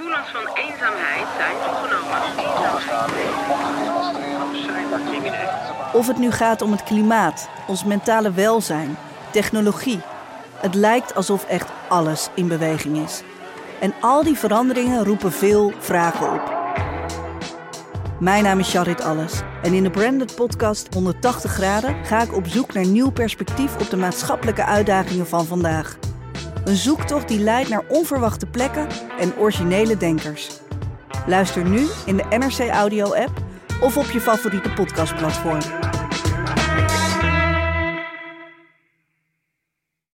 Gevoelens van eenzaamheid zijn toegenomen. Of het nu gaat om het klimaat, ons mentale welzijn, technologie. Het lijkt alsof echt alles in beweging is. En al die veranderingen roepen veel vragen op. Mijn naam is Charit Alles en in de Branded Podcast 180 graden ga ik op zoek naar nieuw perspectief op de maatschappelijke uitdagingen van vandaag. Een zoektocht die leidt naar onverwachte plekken en originele denkers. Luister nu in de NRC Audio app of op je favoriete podcastplatform.